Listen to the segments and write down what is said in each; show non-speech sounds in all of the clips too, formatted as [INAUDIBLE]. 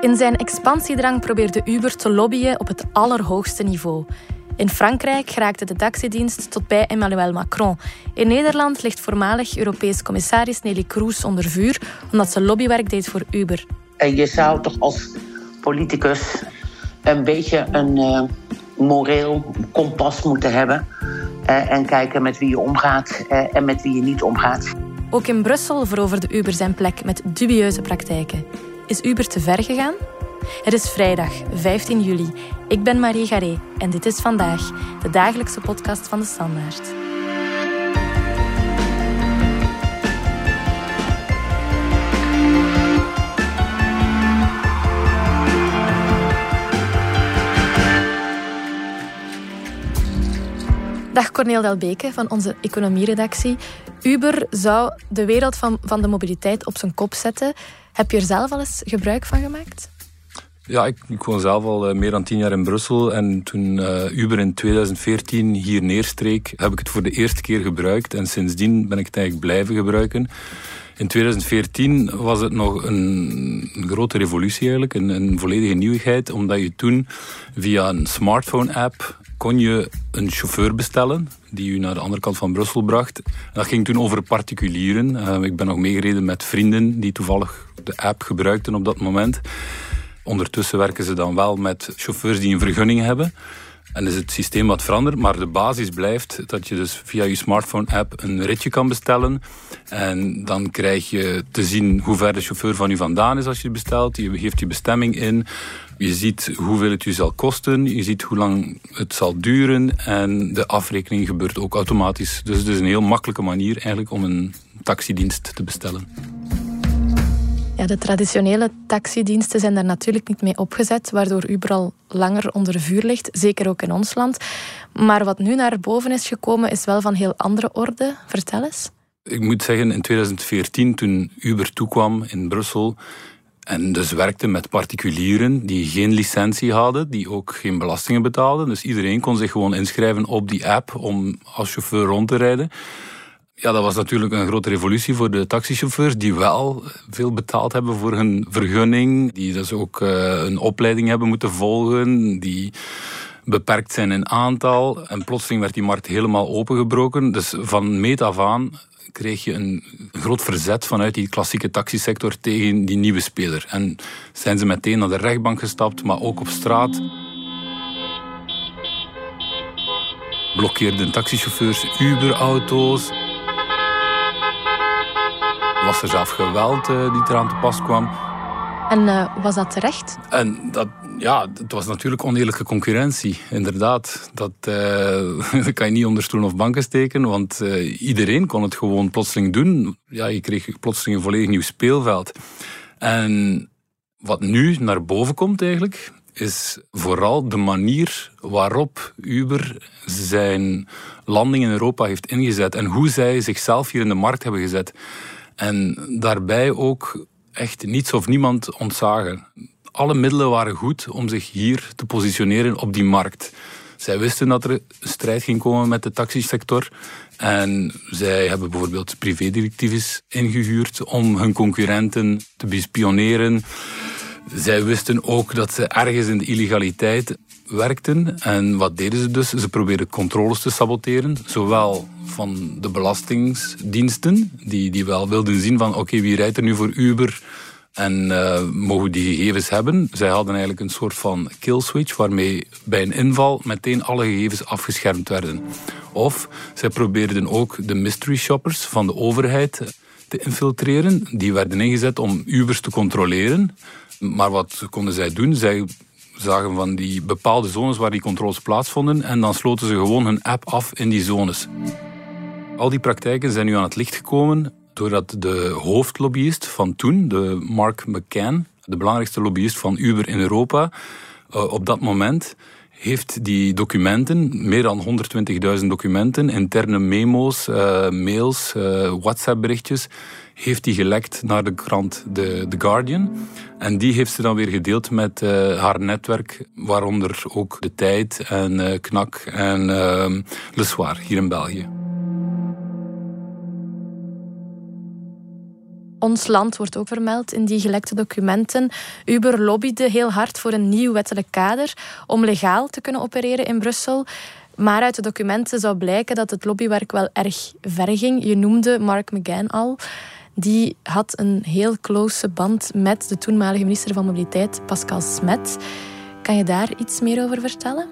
In zijn expansiedrang probeerde Uber te lobbyen op het allerhoogste niveau. In Frankrijk geraakte de taxidienst tot bij Emmanuel Macron. In Nederland ligt voormalig Europees commissaris Nelly Kroes onder vuur omdat ze lobbywerk deed voor Uber. En je zou toch als politicus een beetje een uh, moreel kompas moeten hebben. Uh, en kijken met wie je omgaat uh, en met wie je niet omgaat. Ook in Brussel veroverde Uber zijn plek met dubieuze praktijken. Is Uber te ver gegaan? Het is vrijdag 15 juli. Ik ben Marie Garé en dit is vandaag de dagelijkse podcast van de Standaard. Dag Corneel Delbeke van onze economieredactie. Uber zou de wereld van, van de mobiliteit op zijn kop zetten. Heb je er zelf al eens gebruik van gemaakt? Ja, ik, ik woon zelf al uh, meer dan tien jaar in Brussel. En toen uh, Uber in 2014 hier neerstreek, heb ik het voor de eerste keer gebruikt. En sindsdien ben ik het eigenlijk blijven gebruiken. In 2014 was het nog een, grote revolutie eigenlijk, een, een, volledige nieuwigheid, omdat je toen via een smartphone-app kon je een chauffeur bestellen die u naar de andere kant van Brussel bracht. dat ging toen over particulieren. Uh, ik ben nog meegereden met vrienden die toevallig de app gebruikten op dat moment. Ondertussen werken ze dan wel met chauffeurs die een vergunning hebben. En is het systeem wat veranderd, maar de basis blijft dat je dus via je smartphone-app een ritje kan bestellen. En dan krijg je te zien hoe ver de chauffeur van u vandaan is als je bestelt. Je geeft je bestemming in. Je ziet hoeveel het u zal kosten. Je ziet hoe lang het zal duren. En de afrekening gebeurt ook automatisch. Dus het is een heel makkelijke manier eigenlijk om een taxidienst te bestellen. Ja, de traditionele taxidiensten zijn daar natuurlijk niet mee opgezet, waardoor Uber al langer onder vuur ligt, zeker ook in ons land. Maar wat nu naar boven is gekomen, is wel van heel andere orde. Vertel eens. Ik moet zeggen, in 2014, toen Uber toekwam in Brussel, en dus werkte met particulieren die geen licentie hadden, die ook geen belastingen betaalden. Dus iedereen kon zich gewoon inschrijven op die app om als chauffeur rond te rijden. Ja, dat was natuurlijk een grote revolutie voor de taxichauffeurs die wel veel betaald hebben voor hun vergunning. Die dus ook uh, een opleiding hebben moeten volgen. Die beperkt zijn in aantal. En plotseling werd die markt helemaal opengebroken. Dus van meet af aan kreeg je een groot verzet vanuit die klassieke taxisector tegen die nieuwe speler. En zijn ze meteen naar de rechtbank gestapt, maar ook op straat. Blokkeerden taxichauffeurs Uber-auto's was er zelf geweld uh, die eraan te pas kwam. En uh, was dat terecht? En dat, ja, het was natuurlijk oneerlijke concurrentie, inderdaad. Dat, uh, [LAUGHS] dat kan je niet onder stoel of banken steken, want iedereen kon het gewoon plotseling doen. Ja, je kreeg plotseling een volledig nieuw speelveld. En wat nu naar boven komt eigenlijk, is vooral de manier waarop Uber zijn landing in Europa heeft ingezet en hoe zij zichzelf hier in de markt hebben gezet. En daarbij ook echt niets of niemand ontzagen. Alle middelen waren goed om zich hier te positioneren op die markt. Zij wisten dat er een strijd ging komen met de taxisector. En zij hebben bijvoorbeeld privédirectives ingehuurd om hun concurrenten te bespioneren. Zij wisten ook dat ze ergens in de illegaliteit werkten. En wat deden ze dus? Ze probeerden controles te saboteren. Zowel van de belastingsdiensten, die, die wel wilden zien van oké, wie rijdt er nu voor Uber en uh, mogen die gegevens hebben. Zij hadden eigenlijk een soort van kill switch waarmee bij een inval meteen alle gegevens afgeschermd werden. Of zij probeerden ook de mystery shoppers van de overheid te infiltreren. Die werden ingezet om Ubers te controleren. Maar wat konden zij doen? Zij zagen van die bepaalde zones waar die controles plaatsvonden en dan sloten ze gewoon hun app af in die zones. Al die praktijken zijn nu aan het licht gekomen doordat de hoofdlobbyist van toen, de Mark McCann, de belangrijkste lobbyist van Uber in Europa, eh, op dat moment heeft die documenten, meer dan 120.000 documenten, interne memo's, uh, mails, uh, WhatsApp-berichtjes, heeft hij gelekt naar de krant The, The Guardian. En die heeft ze dan weer gedeeld met uh, haar netwerk, waaronder ook De Tijd en Knak en Le Soir hier in België. Ons land wordt ook vermeld in die gelekte documenten. Uber lobbyde heel hard voor een nieuw wettelijk kader om legaal te kunnen opereren in Brussel. Maar uit de documenten zou blijken dat het lobbywerk wel erg ver ging. Je noemde Mark McGann al. Die had een heel close band met de toenmalige minister van Mobiliteit, Pascal Smet. Kan je daar iets meer over vertellen?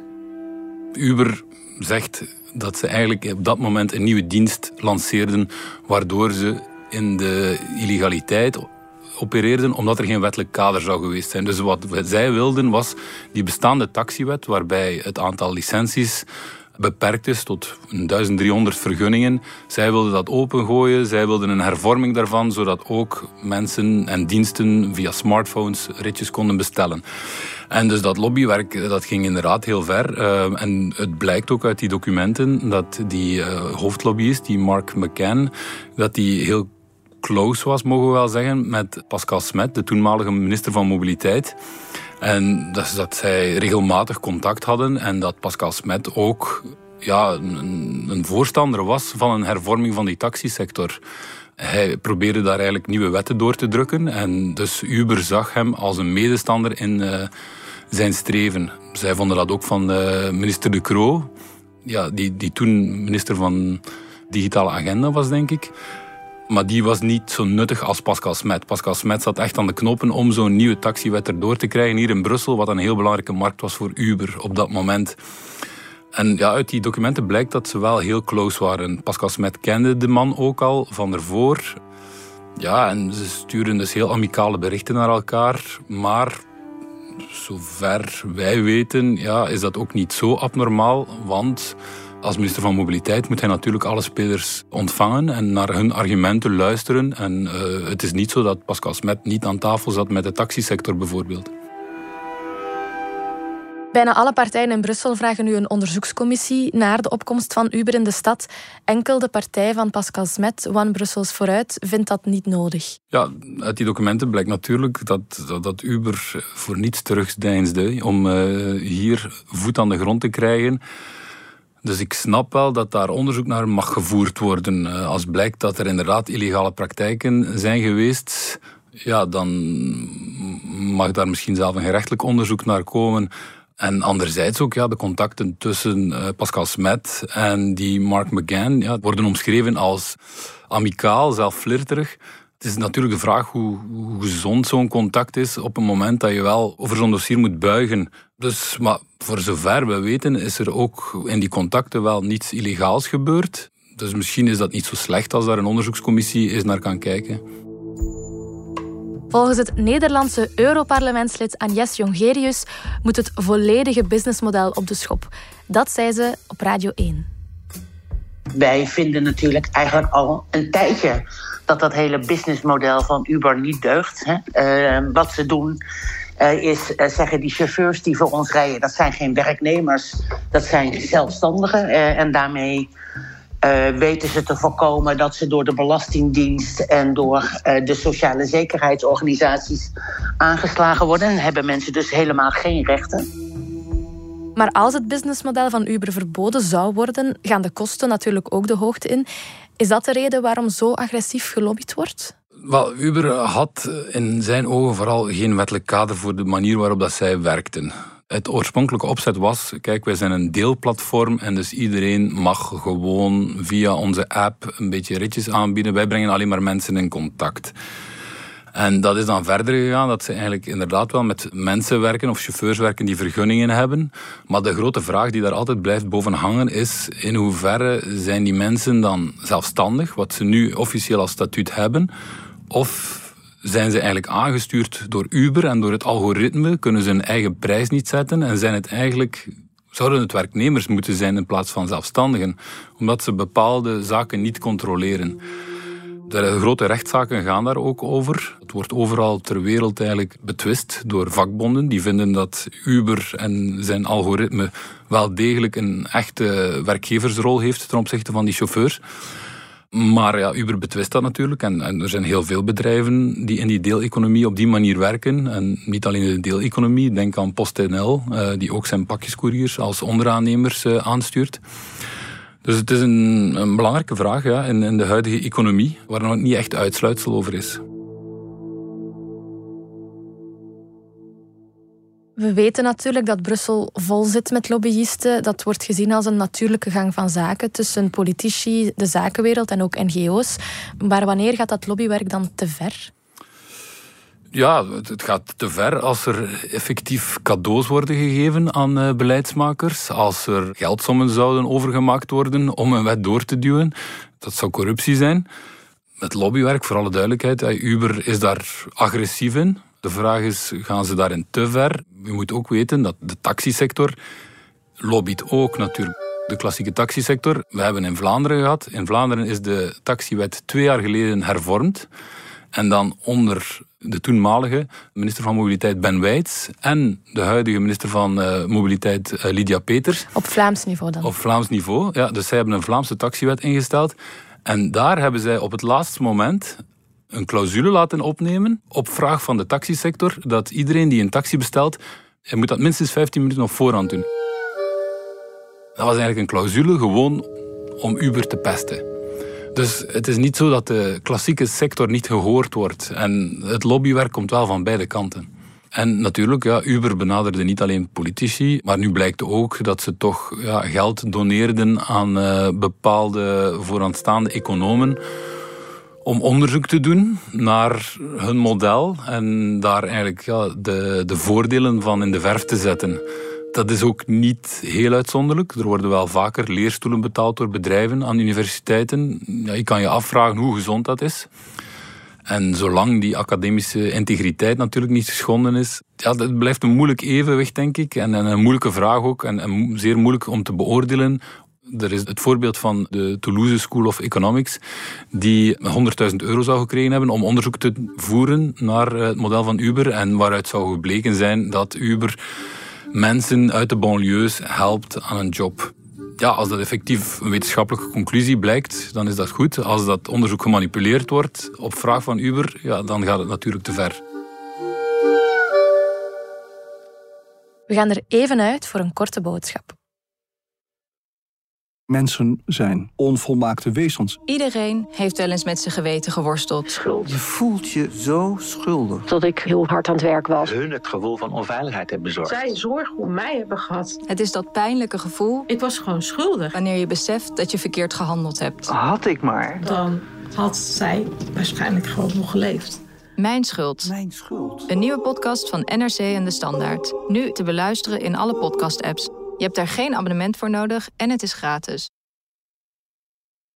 Uber zegt dat ze eigenlijk op dat moment een nieuwe dienst lanceerden, waardoor ze in de illegaliteit opereerden omdat er geen wettelijk kader zou geweest zijn. Dus wat zij wilden was die bestaande taxiwet, waarbij het aantal licenties beperkt is tot 1300 vergunningen. Zij wilden dat opengooien, zij wilden een hervorming daarvan, zodat ook mensen en diensten via smartphones ritjes konden bestellen. En dus dat lobbywerk dat ging inderdaad heel ver. Uh, en het blijkt ook uit die documenten dat die uh, hoofdlobbyist, die Mark McCann, dat die heel close was, mogen we wel zeggen, met Pascal Smet, de toenmalige minister van Mobiliteit. En dat, dat zij regelmatig contact hadden en dat Pascal Smet ook ja, een, voorstander was van een hervorming van die taxisector. Hij probeerde daar eigenlijk nieuwe wetten door te drukken. En dus Uber zag hem als een medestander in uh, zijn streven. Zij vonden dat ook van uh, minister De Croo. Ja, die, die toen minister van Digitale Agenda was, denk ik. Maar die was niet zo nuttig als Pascal Smet. Pascal Smet zat echt aan de knoppen om zo'n nieuwe taxiwet erdoor te krijgen hier in Brussel, wat een heel belangrijke markt was voor Uber op dat moment. En ja, uit die documenten blijkt dat ze wel heel close waren. Pascal Smet kende de man ook al van ervoor. Ja, en ze sturen dus heel amicale berichten naar elkaar. Maar zover wij weten, ja, is dat ook niet zo abnormaal. Want als minister van Mobiliteit moet hij natuurlijk alle spelers ontvangen en naar hun argumenten luisteren. En uh, het is niet zo dat Pascal Smet niet aan tafel zat met de taxisector bijvoorbeeld. Bijna alle partijen in Brussel vragen nu een onderzoekscommissie naar de opkomst van Uber in de stad. Enkel de partij van Pascal Smet, One Brussels Vooruit, vindt dat niet nodig. Ja, uit die documenten blijkt natuurlijk dat, dat, dat Uber voor niets terugdeinsde om uh, hier voet aan de grond te krijgen. Dus ik snap wel dat daar onderzoek naar mag gevoerd worden. Eh, als blijkt dat er inderdaad illegale praktijken zijn geweest, ja, dan mag daar misschien zelf een gerechtelijk onderzoek naar komen. En anderzijds ook ja, de contacten tussen uh, Pascal Smet en die Mark McGann ja, worden omschreven als amicaal, zelf flirterig. Het is natuurlijk de vraag hoe, hoe gezond zo'n contact is op een moment dat je wel over zo'n dossier moet buigen. Dus, maar voor zover we weten is er ook in die contacten wel niets illegaals gebeurd. Dus misschien is dat niet zo slecht als daar een onderzoekscommissie eens naar kan kijken. Volgens het Nederlandse Europarlementslid Agnes Jongerius moet het volledige businessmodel op de schop. Dat zei ze op Radio 1. Wij vinden natuurlijk eigenlijk al een tijdje dat dat hele businessmodel van Uber niet deugt. Hè? Uh, wat ze doen uh, is uh, zeggen die chauffeurs die voor ons rijden, dat zijn geen werknemers, dat zijn zelfstandigen. en daarmee weten ze te voorkomen dat ze door de Belastingdienst en door de sociale zekerheidsorganisaties aangeslagen worden. En hebben mensen dus helemaal geen rechten. Maar als het businessmodel van Uber verboden zou worden, gaan de kosten natuurlijk ook de hoogte in. Is dat de reden waarom zo agressief gelobbyd wordt? Wel, Uber had in zijn ogen vooral geen wettelijk kader voor de manier waarop dat zij werkten. Het oorspronkelijke opzet was, kijk, wij zijn een deelplatform en dus iedereen mag gewoon via onze app een beetje ritjes aanbieden. Wij brengen alleen maar mensen in contact. En dat is dan verder gegaan, dat ze eigenlijk inderdaad wel met mensen werken of chauffeurs werken die vergunningen hebben. Maar de grote vraag die daar altijd blijft boven hangen is, in hoeverre zijn die mensen dan zelfstandig, wat ze nu officieel als statuut hebben, of zijn ze eigenlijk aangestuurd door Uber en door het algoritme kunnen ze hun eigen prijs niet zetten en zijn het eigenlijk zouden het werknemers moeten zijn in plaats van zelfstandigen, omdat ze bepaalde zaken niet controleren. De grote rechtszaken gaan daar ook over. Het wordt overal ter wereld eigenlijk betwist door vakbonden. Die vinden dat Uber en zijn algoritme wel degelijk een echte werkgeversrol heeft ten opzichte van die chauffeurs. Maar ja, Uber betwist dat natuurlijk. En, er zijn heel veel bedrijven die in die deeleconomie op die manier werken. En niet alleen in de deeleconomie. Denk aan PostNL, uh, die ook zijn pakjescouriers als onderaannemers uh, aanstuurt. Dus het is een, een belangrijke vraag ja, in, in de huidige economie, waar nog niet echt uitsluitsel over is. We weten natuurlijk dat Brussel vol zit met lobbyisten. Dat wordt gezien als een natuurlijke gang van zaken tussen politici, de zakenwereld en ook NGO's. Maar wanneer gaat dat lobbywerk dan te ver? Ja, het gaat te ver als er effectief cadeaus worden gegeven aan eh, beleidsmakers. Als er geldsommen zouden overgemaakt worden om een wet door te duwen. Dat zou corruptie zijn. Het lobbywerk, voor alle duidelijkheid, Uber is daar agressief in. De vraag is, gaan ze daarin te ver? Je moet ook weten dat de taxisector lobbyt ook natuurlijk. De klassieke taxisector, we hebben in Vlaanderen gehad. In Vlaanderen is de taxiwet twee jaar geleden hervormd. En dan onder de toenmalige minister van Mobiliteit Ben Wijts en de huidige minister van uh, Mobiliteit uh, Lydia Peters. Op Vlaams niveau dan? Op Vlaams niveau, ja. Dus zij hebben een Vlaamse taxiwet ingesteld. En daar hebben zij op het laatste moment een clausule laten opnemen op vraag van de taxisector dat iedereen die een taxi bestelt, hij moet dat minstens 15 minuten op voorhand doen. Dat was eigenlijk een clausule gewoon om Uber te pesten. Dus het is niet zo dat de klassieke sector niet gehoord wordt. En het lobbywerk komt wel van beide kanten. En natuurlijk, ja, Uber benaderde niet alleen politici, maar nu blijkt ook dat ze toch ja, geld doneerden aan uh, bepaalde vooraanstaande economen om onderzoek te doen naar hun model en daar eigenlijk ja, de, de voordelen van in de verf te zetten. Dat is ook niet heel uitzonderlijk. Er worden wel vaker leerstoelen betaald door bedrijven aan universiteiten. Ja, je kan je afvragen hoe gezond dat is. En zolang die academische integriteit natuurlijk niet geschonden is, ja, dat blijft een moeilijk evenwicht, denk ik. En, een moeilijke vraag ook. En, en zeer moeilijk om te beoordelen er is het voorbeeld van de Toulouse School of Economics, die 100.000 euro zou gekregen hebben om onderzoek te voeren naar het model van Uber. En waaruit zou gebleken zijn dat Uber mensen uit de banlieues helpt aan een job. Ja, als dat effectief een wetenschappelijke conclusie blijkt, dan is dat goed. Als dat onderzoek gemanipuleerd wordt op vraag van Uber, ja, dan gaat het natuurlijk te ver. We gaan er even uit voor een korte boodschap. Mensen zijn onvolmaakte wezens. Iedereen heeft wel eens met zijn geweten geworsteld. Schuld. Je voelt je zo schuldig. Dat ik heel hard aan het werk was. Hun het gevoel van onveiligheid hebben bezorgd. Zij zorg om mij hebben gehad. Het is dat pijnlijke gevoel. Ik was gewoon schuldig. Wanneer je beseft dat je verkeerd gehandeld hebt. Had ik maar. Dan had zij waarschijnlijk gewoon nog geleefd. Mijn schuld. Mijn schuld. Een nieuwe podcast van NRC en De Standaard. Nu te beluisteren in alle podcast-apps. Je hebt daar geen abonnement voor nodig en het is gratis.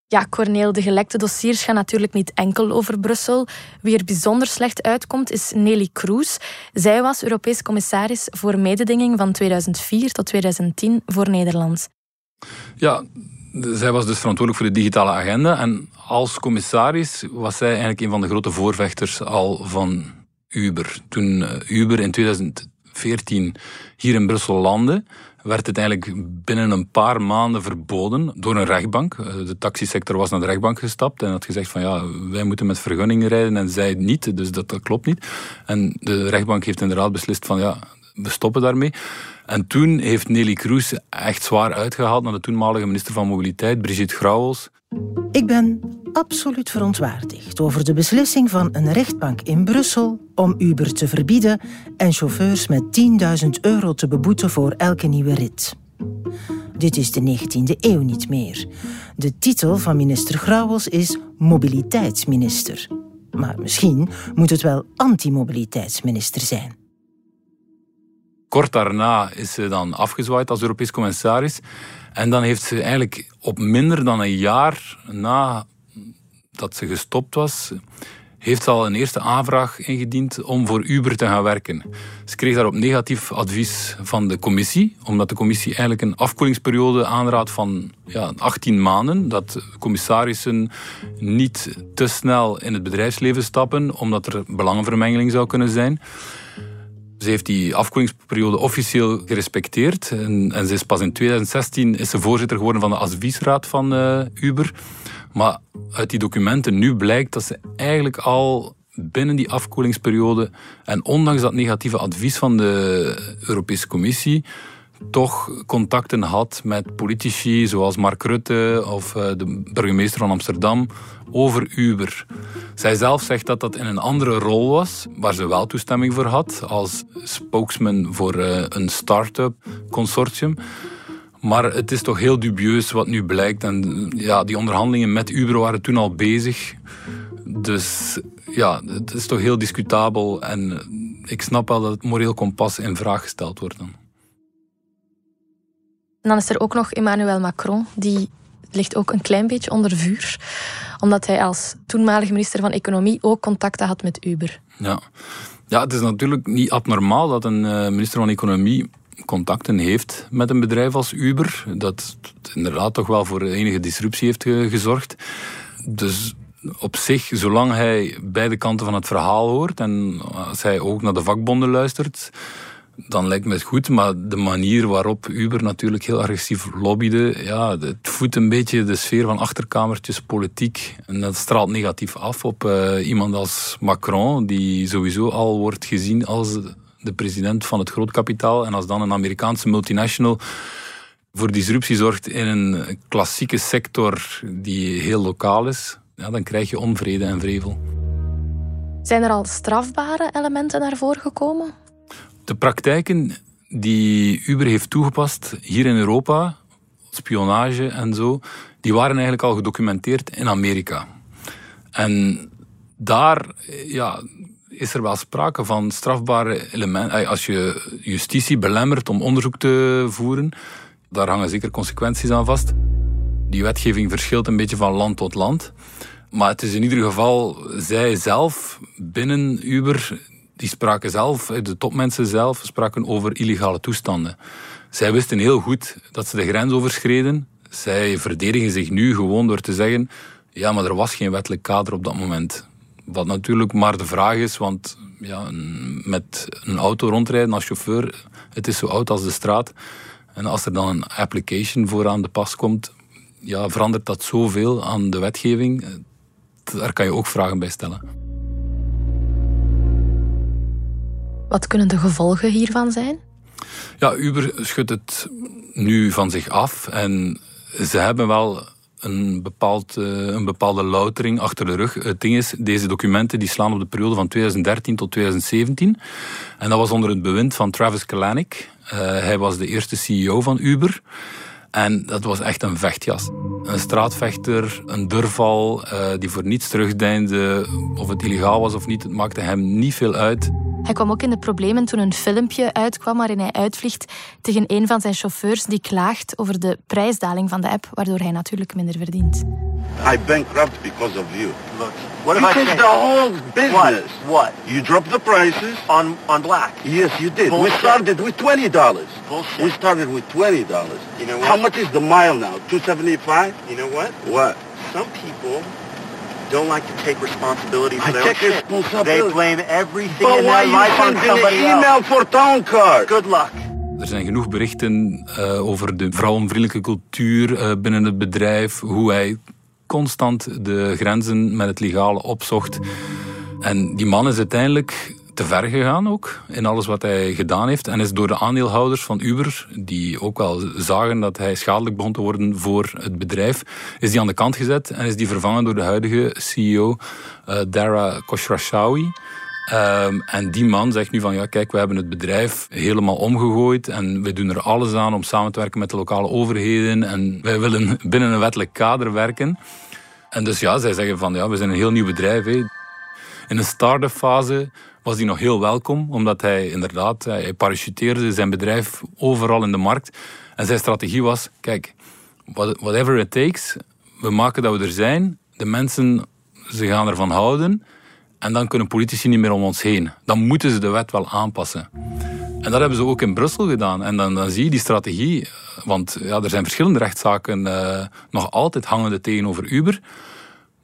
Ja, Corneel, de gelekte dossiers gaan natuurlijk niet enkel over Brussel. Wie er bijzonder slecht uitkomt is Nelly Kroes. Zij was Europees commissaris voor mededinging van 2004 tot 2010 voor Nederland. Ja, zij was dus verantwoordelijk voor de digitale agenda. En als commissaris was zij eigenlijk een van de grote voorvechters al van Uber. Toen eh, Uber in 2014 hier in Brussel landde, werd het eigenlijk binnen een paar maanden verboden door een rechtbank. Eh, de taxisector was naar de rechtbank gestapt en had gezegd van ja, wij moeten met vergunningen rijden en zij niet, dus dat, dat klopt niet. En de rechtbank heeft inderdaad beslist van ja, we stoppen daarmee. En toen heeft Nelly Kroes echt zwaar uitgehaald naar de toenmalige minister van Mobiliteit, Brigitte Grauwels. Ik ben absoluut verontwaardigd over de beslissing van een rechtbank in Brussel om Uber te verbieden en chauffeurs met 10.000 euro te beboeten voor elke nieuwe rit. Dit is de 19e eeuw niet meer. De titel van minister Grauwels is mobiliteitsminister. Maar misschien moet het wel antimobiliteitsminister zijn. Kort daarna is ze dan afgezwaaid als Europees commissaris. En dan heeft ze eigenlijk op minder dan een jaar na dat ze gestopt was, heeft al een eerste aanvraag ingediend om voor Uber te gaan werken. Ze kreeg daarop negatief advies van de commissie, omdat de commissie eigenlijk een afkoelingsperiode aanraadt van ja, 18 maanden, dat commissarissen niet te snel in het bedrijfsleven stappen, omdat er belangenvermengeling zou kunnen zijn. Ze heeft die afkoelingsperiode officieel gerespecteerd. En, en, ze is pas in 2016 is ze voorzitter geworden van de adviesraad van uh, Uber. Maar uit die documenten nu blijkt dat ze eigenlijk al binnen die afkoelingsperiode en ondanks dat negatieve advies van de Europese Commissie toch contacten had met politici zoals Mark Rutte of eh, de burgemeester van Amsterdam over Uber. Zij zelf zegt dat dat in een andere rol was, waar ze wel toestemming voor had, als spokesman voor eh, een start-up consortium. Maar het is toch heel dubieus wat nu blijkt. En ja, die onderhandelingen met Uber waren toen al bezig. Dus ja, het is toch heel discutabel. En ik snap wel dat het moreel kompas in vraag gesteld wordt. Dan. Dan is er ook nog Emmanuel Macron, die ligt ook een klein beetje onder vuur, omdat hij als toenmalig minister van Economie ook contacten had met Uber. Ja, ja het is natuurlijk niet abnormaal dat een eh, minister van Economie contacten heeft met een bedrijf als Uber. Dat inderdaad toch wel voor enige disruptie heeft gezorgd. Dus op zich, zolang hij beide kanten van het verhaal hoort en als hij ook naar de vakbonden luistert, dan lijkt me het goed. Maar de manier waarop Uber natuurlijk heel agressief lobbyde, ja, het voedt een beetje de sfeer van achterkamertjes politiek. En dat straalt negatief af op uh, iemand als Macron, die sowieso al wordt gezien als de president van het grootkapitaal. En als dan een Amerikaanse multinational voor disruptie zorgt in een klassieke sector die heel lokaal is, ja, dan krijg je onvrede en vrevel. Zijn er al strafbare elementen naar voren gekomen? De praktijken die Uber heeft toegepast hier in Europa, spionage en zo, die waren eigenlijk al gedocumenteerd in Amerika. En daar ja, is er wel sprake van strafbare elementen. Als je justitie belemmert om onderzoek te voeren, daar hangen zeker consequenties aan vast. Die wetgeving verschilt een beetje van land tot land. Maar het is in ieder geval zij zelf binnen Uber, die spraken zelf, de topmensen zelf, spraken over illegale toestanden. Zij wisten heel goed dat ze de grens overschreden. Zij verdedigen zich nu gewoon door te zeggen: ja, maar er was geen wettelijk kader op dat moment. Wat natuurlijk maar de vraag is, want ja, met een auto rondrijden als chauffeur, het is zo oud als de straat. En als er dan een application voor aan de pas komt, ja, verandert dat zoveel aan de wetgeving. Daar kan je ook vragen bij stellen. Wat kunnen de gevolgen hiervan zijn? Ja, Uber schudt het nu van zich af en ze hebben wel een, bepaald, eh, een bepaalde loutering achter de rug. Het ding is, deze documenten die slaan op de periode van 2013 tot 2017. En dat was onder het bewind van Travis Kalanick. Uh, hij was de eerste CEO van Uber. En dat was echt een vechtjas. Een straatvechter, een durval, uh, die voor niets terugdeinde. Of het illegaal was of niet, het maakte hem niet veel uit. Hij kwam ook in de problemen toen een filmpje uitkwam waarin hij uitvliegt tegen een van zijn chauffeurs die klaagt over de prijsdaling van de app, waardoor hij natuurlijk minder verdient. I bankrupt because of you. Look, what you changed the whole business. What? What? You dropped the prices on on black. Yes, you did. Bullshit. We started with twenty dollars. We started with twenty dollars. You know what? How much is the mile now? Two seventy five. You know what? What? Some people don't like to take responsibility for I their take responsibility. They blame everything But in their life on somebody an email else. for town card? Good luck. Er zijn genoeg berichten uh, over de vrouwenvriendelijke cultuur uh, binnen het bedrijf, hoe hij constant de grenzen met het legale opzocht. En die man is uiteindelijk te ver gegaan ook in alles wat hij gedaan heeft. En is door de aandeelhouders van Uber, die ook wel zagen dat hij schadelijk begon te worden voor het bedrijf, is die aan de kant gezet en is die vervangen door de huidige CEO uh, Dara Khosrowshahi. Um, en die man zegt nu van ja, kijk, we hebben het bedrijf helemaal omgegooid en we doen er alles aan om samen te werken met de lokale overheden en wij willen binnen een wettelijk kader werken. En dus ja, zij zeggen van ja, we zijn een heel nieuw bedrijf. Hé. In een start-up fase was hij nog heel welkom, omdat hij inderdaad, hij parachuteerde zijn bedrijf overal in de markt. En zijn strategie was, kijk, whatever it takes, we maken dat we er zijn, de mensen, ze gaan ervan houden, en dan kunnen politici niet meer om ons heen. Dan moeten ze de wet wel aanpassen. En dat hebben ze ook in Brussel gedaan. En dan, dan zie je die strategie, want ja, er zijn verschillende rechtszaken uh, nog altijd hangende tegenover Uber.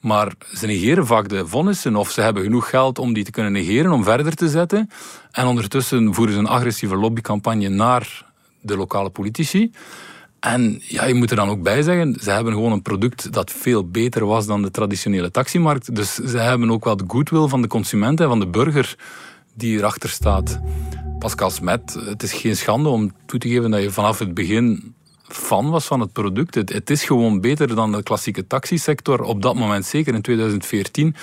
Maar ze negeren vaak de vonnissen of ze hebben genoeg geld om die te kunnen negeren, om verder te zetten. En ondertussen voeren ze een agressieve lobbycampagne naar de lokale politici. En ja, je moet er dan ook bij zeggen, ze hebben gewoon een product dat veel beter was dan de traditionele taximarkt. Dus ze hebben ook wel de goodwill van de consument en van de burger die erachter staat. Pascal Smet, het is geen schande om toe te geven dat je vanaf het begin fan was van het product. Het, is gewoon beter dan de klassieke taxisector. Op dat moment, zeker in 2014,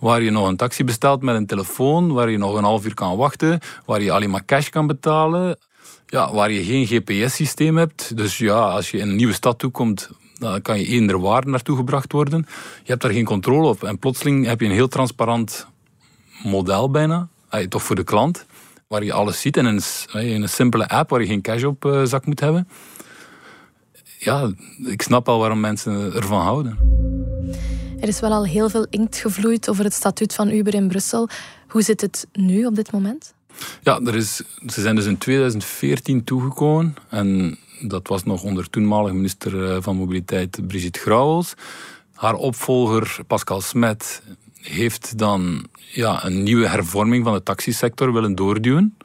waar je nog een taxi bestelt met een telefoon, waar je nog een half uur kan wachten, waar je alleen maar cash kan betalen, ja, waar je geen GPS-systeem hebt. Dus ja, als je in een nieuwe stad toekomt, dan kan je eender waar naartoe gebracht worden. Je hebt daar geen controle op. En plotseling heb je een heel transparant model bijna, toch voor de klant, waar je alles ziet in een, in een simpele app waar je geen cash op eh, zak moet hebben ja, ik snap al waarom mensen ervan houden. Er is wel al heel veel inkt gevloeid over het statuut van Uber in Brussel. Hoe zit het nu op dit moment? Ja, er is, ze zijn dus in 2014 toegekomen. En dat was nog onder toenmalig minister eh, van Mobiliteit Brigitte Grauwels. Haar opvolger Pascal Smet heeft dan ja, een nieuwe hervorming van de taxisector willen doorduwen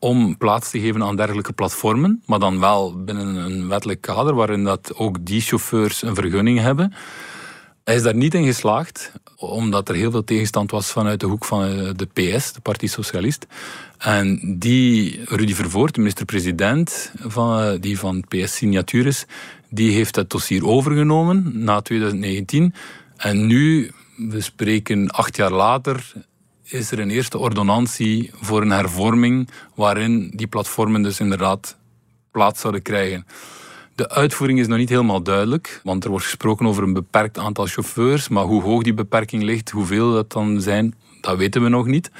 om plaats te geven aan dergelijke platformen, maar dan wel binnen een wettelijk kader waarin dat ook die chauffeurs een vergunning hebben. Hij is daar niet in geslaagd, omdat er heel veel tegenstand was vanuit de hoek van eh, de PS, de Partij Socialist. En die, Rudy Vervoort, de minister-president van, eh, die van PS signatuur is, die heeft het dossier overgenomen na 2019. En nu, we spreken acht jaar later, is er een eerste ordonnantie voor een hervorming waarin die platformen dus inderdaad plaats zouden krijgen. De uitvoering is nog niet helemaal duidelijk, want er wordt gesproken over een beperkt aantal chauffeurs, maar hoe hoog die beperking ligt, hoeveel dat dan zijn, dat weten we nog niet.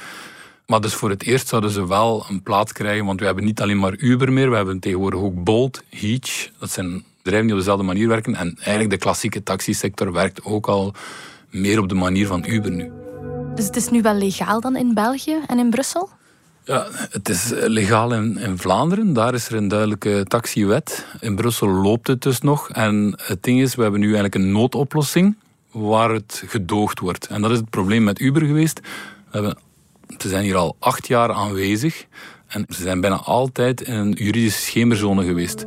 Maar dus voor het eerst zouden ze wel een plaats krijgen, want we hebben niet alleen maar Uber meer, we hebben tegenwoordig ook Bolt, Hitch, dat zijn bedrijven die op dezelfde manier werken. En eigenlijk de klassieke taxisector werkt ook al meer op de manier van Uber nu. Dus het is nu wel legaal dan in België en in Brussel? Ja, het is legaal in, in, Vlaanderen. Daar is er een duidelijke taxiwet. In Brussel loopt het dus nog. En het ding is, we hebben nu eigenlijk een noodoplossing waar het gedoogd wordt. En dat is het probleem met Uber geweest. Ze zijn hier al acht jaar aanwezig. En ze zijn bijna altijd in een juridische schemerzone geweest.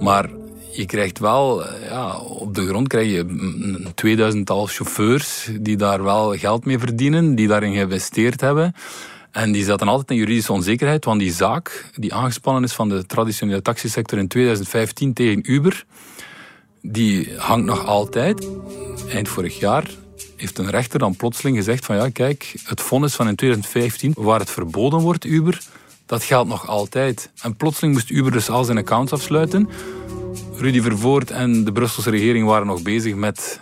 Maar je krijgt wel, eh, ja, op de grond krijg je een tweeduizendtal chauffeurs die daar wel geld mee verdienen, die daarin geïnvesteerd hebben. En die zaten altijd in juridische onzekerheid, want die zaak die aangespannen is van de traditionele taxisector in 2015 tegen Uber, die hangt nog altijd. Eind vorig jaar heeft een rechter dan plotseling gezegd van ja, kijk, het vonnis van in 2015, waar het verboden wordt, Uber, dat geldt nog altijd. En plotseling moest Uber dus al zijn accounts afsluiten. Rudy Vervoort en de Brusselse regering waren nog bezig met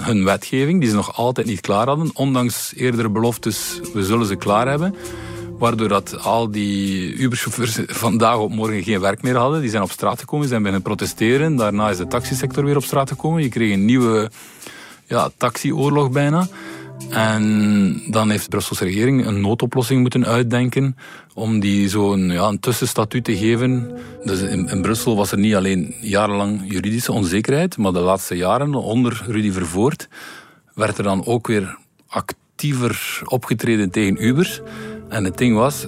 hun wetgeving, die ze nog altijd niet klaar hadden. Ondanks eerdere beloftes, we zullen ze klaar hebben. Waardoor dat al die Uberchauffeurs vandaag op morgen geen werk meer hadden. Die zijn op straat gekomen, zijn beginnen protesteren. Daarna is de taxisector weer op straat gekomen. Je kreeg een nieuwe ja, taxioorlog bijna. En dan heeft de Brusselse regering een noodoplossing moeten uitdenken om die zo'n ja, een tussenstatuut te geven. Dus in, in, Brussel was er niet alleen jarenlang juridische onzekerheid, maar de laatste jaren onder Rudy Vervoort werd er dan ook weer actiever opgetreden tegen Uber. En het ding was,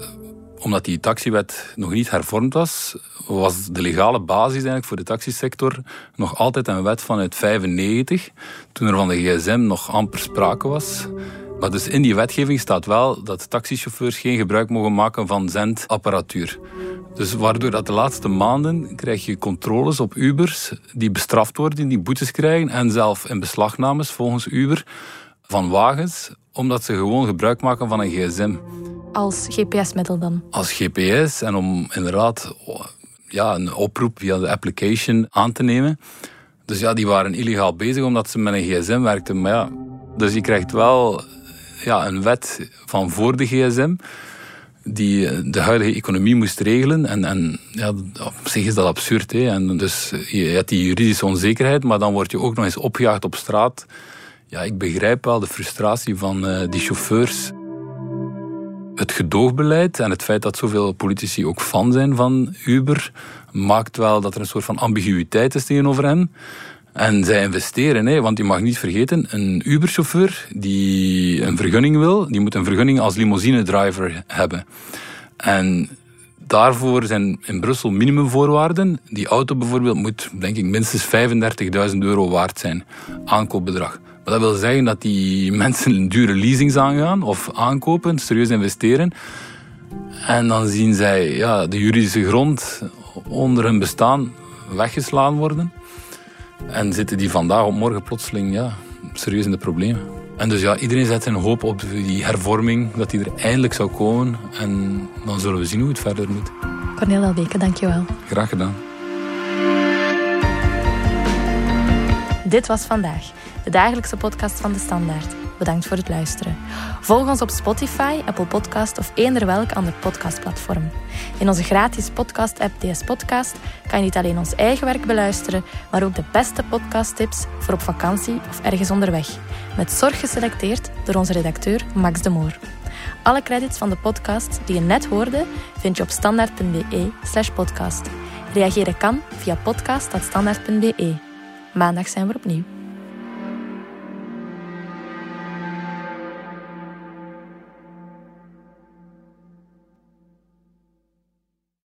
omdat die taxiwet nog niet hervormd was, was de legale basis eigenlijk voor de taxisector nog altijd een wet vanuit 95, toen er van de gsm nog amper sprake was. Maar dus in die wetgeving staat wel dat taxichauffeurs geen gebruik mogen maken van zendapparatuur. Dus waardoor dat de laatste maanden krijg je controles op Ubers die bestraft worden, die boetes krijgen en zelf in beslagnames volgens Uber van wagens, omdat ze gewoon gebruik maken van een gsm. Als GPS-middel dan? Als GPS en om inderdaad ja, een oproep via de application aan te nemen. Dus ja, die waren illegaal bezig omdat ze met een gsm werkten. Maar ja, dus je krijgt wel ja, een wet van voor de gsm die de huidige economie moest regelen. En, en ja, op zich is dat absurd. Hè. En dus je hebt die juridische onzekerheid, maar dan word je ook nog eens opgejaagd op straat. Ja, ik begrijp wel de frustratie van uh, die chauffeurs het gedoogbeleid en het feit dat zoveel politici ook fan zijn van Uber, maakt wel dat er een soort van ambiguïteit is tegenover hen. En zij investeren, hè, want je mag niet vergeten, een Uber-chauffeur die een vergunning wil, die moet een vergunning als limousine-driver hebben. En daarvoor zijn in Brussel minimumvoorwaarden. Die auto bijvoorbeeld moet, denk ik, minstens 35.000 euro waard zijn, aankoopbedrag. Dat wil zeggen dat die mensen dure leasings aangaan of aankopen, serieus investeren. En dan zien zij ja, de juridische grond onder hun bestaan weggeslaan worden. En zitten die vandaag op morgen plotseling ja, serieus in de problemen. En dus ja, iedereen zet zijn hoop op die hervorming, dat die er eindelijk zou komen. En dan zullen we zien hoe het verder moet. Cornel Elbeke, dankjewel. Graag gedaan. Dit was vandaag, de dagelijkse podcast van de Standaard. Bedankt voor het luisteren. Volg ons op Spotify, Apple Podcast of eender welk ander podcastplatform. In onze gratis podcast-app DS Podcast kan je niet alleen ons eigen werk beluisteren, maar ook de beste podcasttips voor op vakantie of ergens onderweg. Met zorg geselecteerd door onze redacteur Max de Moor. Alle credits van de podcast die je net hoorde vind je op standaard.be podcast. Reageren kan via podcast.standaard.be. Maandag zijn we opnieuw.